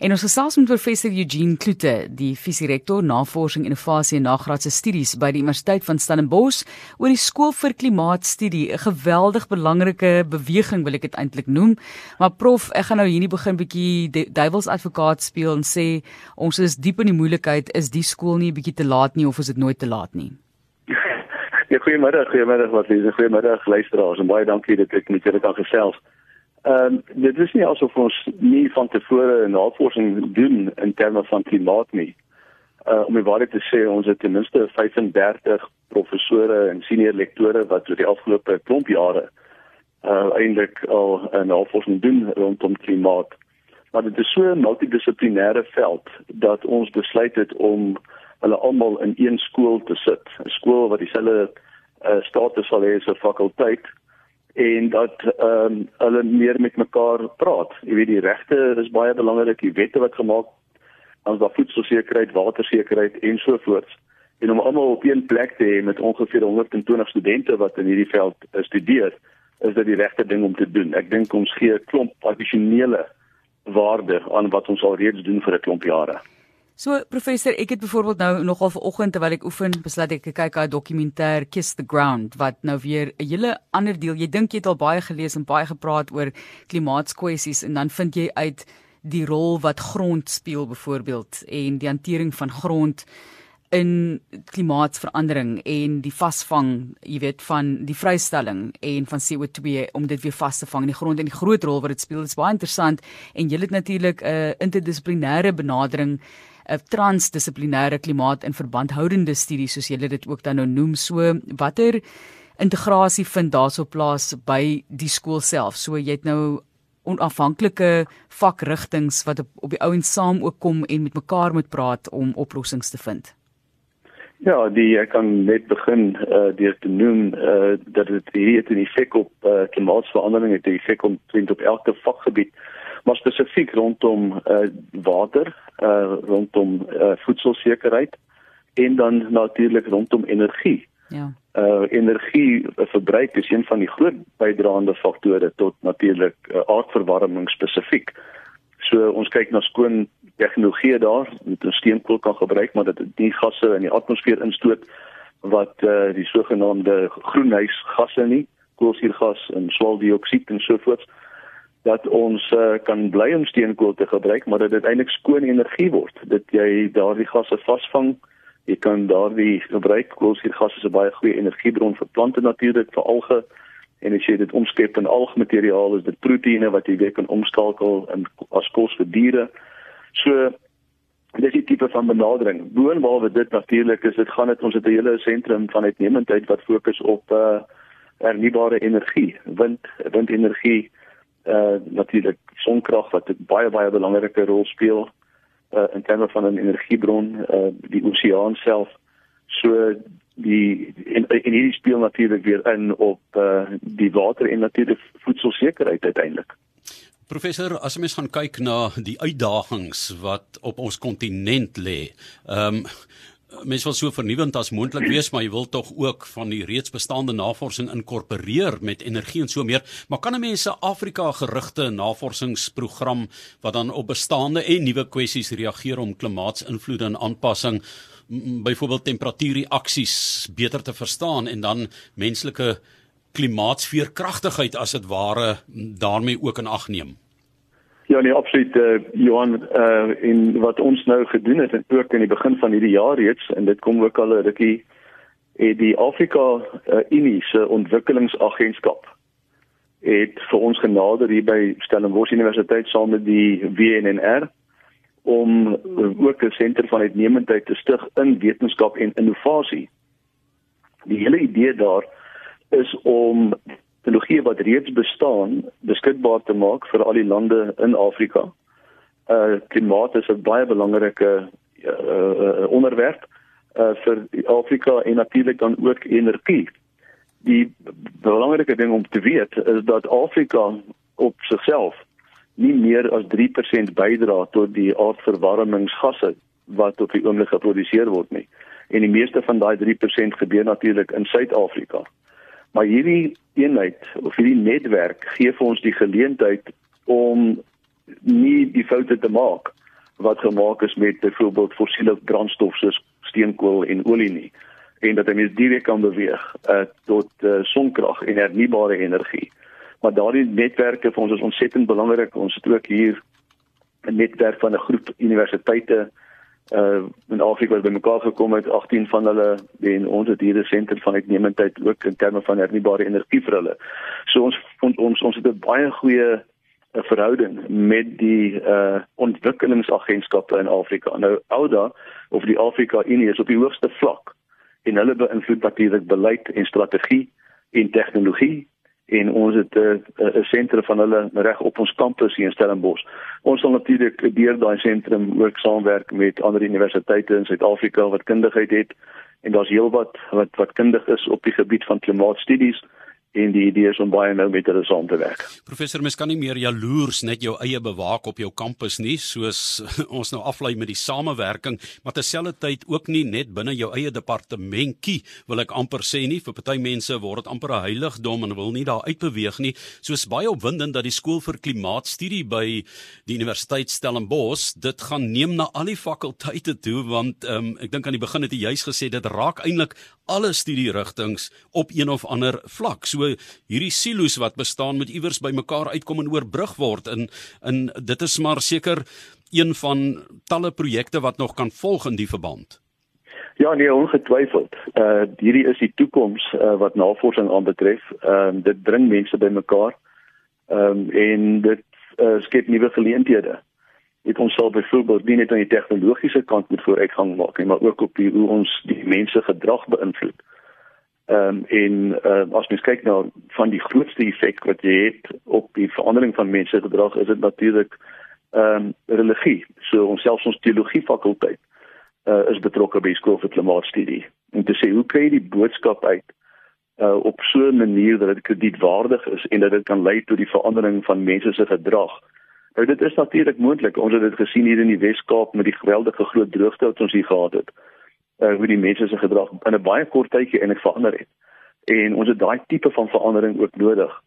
En ons gesels met professor Eugene Kloete, die visierektor Navorsing Innovasie en Nagraadse Studies by die Universiteit van Stellenbosch oor die skool vir klimaatstudie, 'n geweldig belangrike beweging wil ek dit eintlik noem. Maar prof, ek gaan nou hierdie begin bietjie duiwels advokaat speel en sê ons is diep in die moeilikheid, is die skool nie 'n bietjie te laat nie of is dit nooit te laat nie? Ja, goeiemôre, goeiemôre wat sê, goeiemôre luisteraars en baie dankie dat ek met julle kan gesels. Ehm uh, dit is nie asof ons nie van tevore navorsing doen in terme van klimaat nie. Uh om die waarheid te sê, ons het ten minste 35 professore en senior lektore wat oor die afgelope klomp jare uh eintlik al 'n navorsing doen rondom klimaat. Maar dit is so 'n multidissiplinêre veld dat ons besluit het om hulle almal in een skool te sit, 'n skool wat dieselfde uh, status sal hê as 'n fakulteit en dat ehm um, hulle meer met mekaar praat. Jy weet die regte is baie belangrik, die wette wat gemaak ons daar voedselsekerheid, watersekerheid en so voort. En om almal op een plek te hê met ongeveer 120 studente wat in hierdie veld uh, studeer, is dit die regte ding om te doen. Ek dink ons gee 'n klomp addisionele waarde aan wat ons al reeds doen vir 'n klomp jare. So professor, ek het byvoorbeeld nou nogal vanoggend terwyl ek oefen, besluit ek kyk na 'n dokumentêr Kiss the Ground wat nou weer 'n hele ander deel. Jy dink jy het al baie gelees en baie gepraat oor klimaatskwessies en dan vind jy uit die rol wat grond speel byvoorbeeld en die hantering van grond in klimaatsverandering en die vasvang, jy weet, van die vrystelling en van CO2 om dit weer vas te vang in die grond en die groot rol wat dit speel. Dit is baie interessant en jy het natuurlik 'n uh, interdissiplinêre benadering 'n transdissiplinêre klimaat en verbandhoudende studie soos julle dit ook dan nou noem. So watter integrasie vind daarso plaas by die skool self? So jy het nou onafhanklike vakrigtinge wat op, op die ouens saam ook kom en met mekaar moet praat om oplossings te vind. Ja, die ek kan net begin uh deur te noem uh dat dit hier het 'n effek op uh klimaatsverandering, het 'n effek op op elke vakgebied maar spesifiek rondom uh, water, uh, rondom uh, voedselsekerheid en dan natuurlik rondom energie. Ja. Uh energie verbruik is een van die groot bydraende faktore tot natuurlik uh, aardverwarming spesifiek. So ons kyk na skoon tegnologie daar, met 'n steenkool kan gebruik, maar dit nie gasse in die atmosfeer instoot wat uh die sogenaamde groenhuisgasse nie, koolsuurgas en swaweldioksied en so voort dat ons uh, kan bly om steenkool te gebruik, maar dat dit eintlik skoon energie word. Dat jy daardie gasse vasvang, jy kan daardie gebruik. Koolstofgas is 'n baie goeie energiebron vir plante natuurlik, vir alge. En as jy dit omskep in algmateriaal, is dit proteïene wat jy weer kan omskakel in as kos vir diere. So dis die tipe van benadering. Boonbehalwe dit natuurlik is dit gaan dit ons het 'n hele sentrum van uitnemendheid wat fokus op uh hernubare energie, wind, windenergie uh natuurlik sonkrag wat 'n baie baie belangrike rol speel uh in terme van 'n energiebron uh die oseaan self so die en, en hierdie speel natuurlik weer in op uh die water en natuurlik voedselsekerheid uiteindelik Professor, as ons gaan kyk na die uitdagings wat op ons kontinent lê. Ehm um, mens wil so vernuwend as moontlik wees, maar jy wil tog ook van die reeds bestaande navorsing inkorporeer met energie en so meer. Maar kan 'n mens 'n Afrika gerigte navorsingsprogram wat dan op bestaande en nuwe kwessies reageer om klimaatsinvloede en aanpassing byvoorbeeld temperatuurreaksies beter te verstaan en dan menslike klimaatsveerkragtigheid as dit ware daarmee ook in ag neem? Ja, nee, absoluut uh, Johan uh in wat ons nou gedoen het en ook in die begin van hierdie jaar reeds en dit kom ook al 'n rukkie het die Afrika uh, Unie se ontwikkelingsagentskap het vir ons genader hier by Stellenbosch Universiteit saam met die WNR om ook 'n senter van uitnemendheid te stig in wetenskap en innovasie. Die hele idee daar is om tegnologie wat reeds bestaan beskikbaar te maak vir al die lande in Afrika. Uh klimaat is 'n baie belangrike uh, uh onderwerp uh vir Afrika en natuurlik dan ook energie. Die belangrike ding om te weet is dat Afrika op sigself nie meer as 3% bydra tot die aardverwarmingsgasse wat op die oomblik geproduseer word nie. En die meeste van daai 3% gebeur natuurlik in Suid-Afrika. Maar hierdie eenheid of hierdie netwerk gee vir ons die geleentheid om nie die foute te maak wat gemaak is met byvoorbeeld fossiele brandstof soos steenkool en olie nie en dat mens direk kan beweeg uh, tot uh, sonkrag en hernubare energie. Maar daardie netwerke vir ons is ontsettend belangrik. Ons het ook hier 'n netwerk van 'n groep universiteite uh in Afrika bymekaar gekom het 18 van hulle en ons het hier 'n sentrum van uitnemendheid ook in terme van hernubare energie vir hulle. So ons ons ons het 'n baie goeie uh, verhouding met die uh ontwikkelingsagentskappe in Afrika. Nou OUDA of die Afrika Unie is op die hoogste vlak en hulle beïnvloed natuurlik beleid en strategie en tegnologie en ons het 'n uh, 'n uh, sentrum van hulle reg op ons kampus hier in Stellenbosch. Ons sal natuurlik deur daai sentrum ook saamwerk met ander universiteite in Suid-Afrika wat kundigheid het en daar's heelwat wat wat kundig is op die gebied van klimaatstudies en die idee is om baie nou met hulle saam te werk. Professor, mens kan nie meer jaloers net jou eie bewaak op jou kampus nie, soos ons nou aflei met die samewerking, maar terselfdertyd ook nie net binne jou eie departementjie, wil ek amper sê nie, vir party mense word dit amper 'n heiligdom en wil nie daar uitbeweeg nie. Soos baie opwindend dat die skool vir klimaatstudie by die Universiteit Stellenbosch dit gaan neem na al die fakulteite toe want um, ek dink aan die begin het jy juis gesê dit raak eintlik alle studierigtinge op een of ander vlak. So hierdie silo's wat bestaan moet iewers bymekaar uitkom en oorbrug word in in dit is maar seker een van talle projekte wat nog kan volg in die verband. Ja, nee, ongetwyfeld. Uh hierdie is die toekoms uh, wat navorsing aanbetref. Ehm uh, dit bring mense bymekaar. Ehm um, en dit uh, skep nuwe geleenthede. Dit ons sal byvoorbeeld nie net aan die tegnologiese kant moet vooruitgang maak nie, maar ook op die hoe ons die mense gedrag beïnvloed. Ehm um, en uh, as mens kyk na van die grootste effek wat jy het op die verandering van mense gedrag, is dit natuurlik ehm um, religie. So ons selfs ons teologie fakulteit uh, is betrokke by skool vir klimaatstudie. En te sê hoe kry jy die boodskap uit uh, op so 'n manier dat dit kredietwaardig is en dat dit kan lei tot die verandering van mense se gedrag? Nou dit is natuurlik moontlik. Ons het dit gesien hier in die Wes-Kaap met die geweldige groot droogte wat ons hier gehad het. Uh hoe die mense se gedrag in 'n baie kort tydjie eintlik verander het. En ons het daai tipe van verandering ook nodig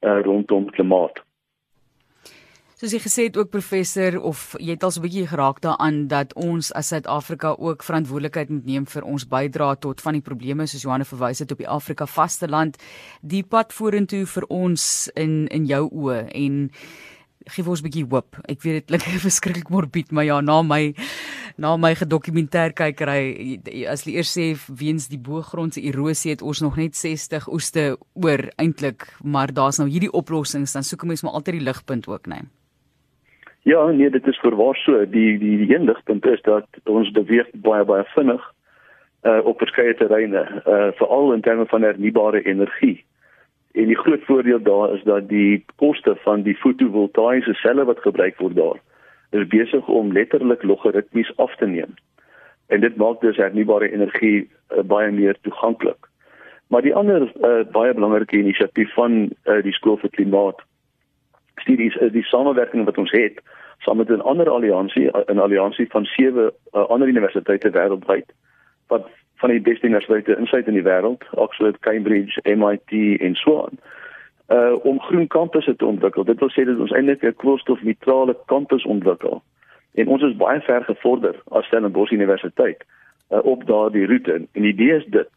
uh rondom klimaat. Soos jy gesê het ook professor of jy het al so 'n bietjie geraak daaraan dat ons as Suid-Afrika ook verantwoordelikheid moet neem vir ons bydrae tot van die probleme soos Johanne verwys het op die Afrika vasteland die pad vorentoe vir ons in in jou oë en gee ons 'n bietjie hoop. Ek weet dit klink verskriklik morbied, maar ja, na my na my gedokumentêr kykery as jy eers sê weens die boogrondse erosie het ons nog net 60 oeste oor eintlik, maar daar's nou hierdie oplossings, dan soek 'n mens maar altyd die ligpunt ook, né? Ja, nee, dit is verwaar so. Die die die een ligpunt is dat ons beweeg baie baie vinnig uh op verskeie terreine, uh veral in terme van hernubare energie. En die groot voordeel daar is dat die koste van die fotovoltaïese selle wat gebruik word daar is besig om letterlik logaritmies af te neem. En dit maak dus hernubare energie uh, baie meer toeganklik. Maar die ander uh, baie belangrike inisiatief van uh, die skool vir klimaat studies is die samewerking wat ons het saam met 'n ander alliansie 'n alliansie van sewe uh, ander universiteite wêreldwyd wat van die beste universiteite insluit in die wêreld, Oxford, Cambridge, MIT en so aan. Uh om groen kampusse te ontwikkel. Dit wil sê dat ons eintlik 'n koolstofneutrale kampus ontwikkel. En ons is baie ver gevorder as Stellenbosch Universiteit uh, op daardie roete. En die idee is dit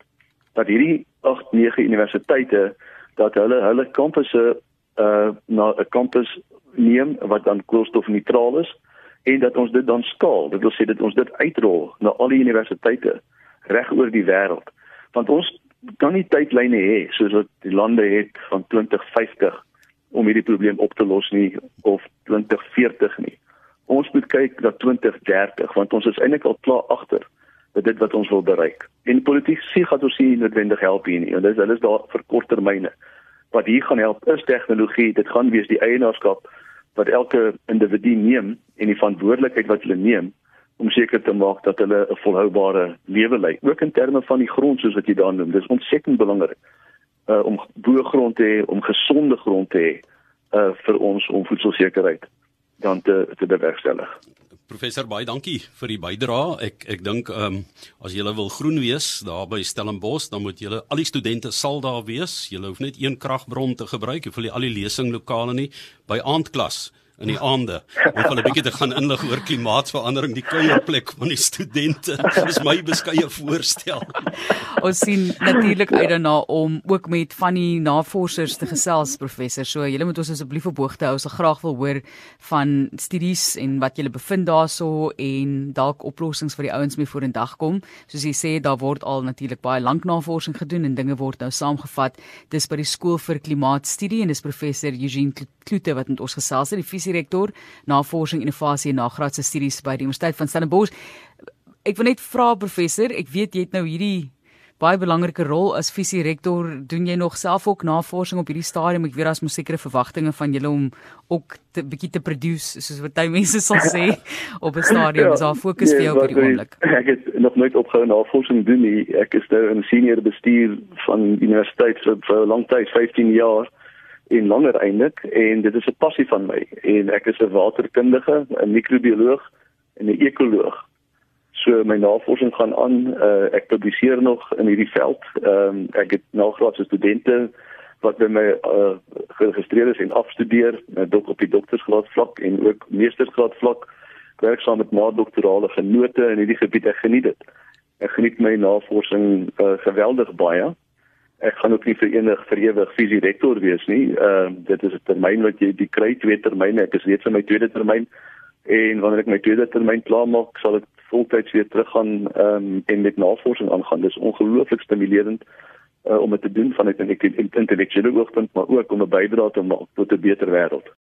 dat hierdie 8, 9 universiteite dat hulle hulle kampusse uh na 'n kampus neem wat dan koolstofneutraal is en dat ons dit dan skaal. Dit wil sê dat ons dit uitrol na al die universiteite reg oor die wêreld. Want ons kan nie tydlyne hê soos wat die lande het van 2050 om hierdie probleem op te los nie of 2040 nie. Ons moet kyk na 2030 want ons is eintlik al klaar agter met dit wat ons wil bereik. En politiek sê gaan ons nie noodwendig help hier nie. En dis hulle is daar vir korttermyne. Wat hier gaan help is tegnologie. Dit gaan wees die eienaarskap wat elke individu neem en die verantwoordelikheid wat hulle neem om seker te maak dat hulle 'n volhoubare lewe lei, ook in terme van die grond soos wat jy daar noem. Dis ontsettend belangrik uh om boergrond te hê, om gesonde grond te hê uh vir ons om voedselsekerheid dan te te bewerkstellig. Professor baie dankie vir die bydrae. Ek ek dink ehm um, as jy wil groen wees daar by Stellenbosch, dan moet julle al die studente sal daar wees. Jy hoef net een kragbron te gebruik. Jy hoef nie al die lesinglokale nie by aandklas in die aande om hulle bietjie te gaan inlig oor klimaatsverandering, die kuierplek van die studente. Dis my beskeie voorstel. Ons sien natuurlik uit daarna om ook met van die navorsers te gesels professor. So julle moet ons asseblief op hoogte hou. Ons sal graag wil hoor van studies en wat julle bevind daarso en dalk oplossings vir die ouens mee vorendag kom. Soos jy sê, daar word al natuurlik baie lank navorsing gedoen en dinge word nou saamgevat. Dis by die skool vir klimaatstudie en dis professor Eugene Kloete wat met ons gesels het, die visierektor, navorsing, innovasie en nagraadse studies by die Universiteit van Stellenbosch. Ek wil net vra professor, ek weet jy het nou hierdie baie belangrike rol as visierektor. Doen jy nog self ook navorsing op hierdie stadium? Ek weet daar's mos sekere verwagtinge van julle om ook 'n bietjie te produce, soos wat jy mense sal sê op 'n stadium. Is daar fokus vir nee, jou op hierdie oomblik? Ek het nog nooit opgehou navorsing doen nie. Ek is nou 'n senior bestuur van universiteit vir, vir 'n lang tyd, 15 jaar en langer eintlik en dit is 'n passie van my en ek is 'n waterkundige, 'n microbioloog en 'n ekoloog. So my navorsing gaan aan, uh, ek publiseer nog in hierdie veld. Ehm um, ek het nagraadse studente wat by my uh, geregistreer is en afstudeer, dok op die doktorsgraad vlak en ook meestersgraad vlak. Werk saam met na-doktorale genote in hierdie gebied. Ek geniet dit. Ek geniet my navorsing uh, geweldig baie ek gaan ook nie vir enig vir ewig fisie rektor wees nie. Ehm uh, dit is 'n termyn wat jy die kry twee termyne. Ek is reeds in my tweede termyn en wanneer ek my tweede termyn klaar maak, sal ek voltyds weer teruggaan ehm um, en met navorsing aangaan. Dis ongelooflik stimulerend uh, om dit te doen vanuit 'n intellektuele oogpunt, maar ook om 'n bydrae te maak tot 'n beter wêreld.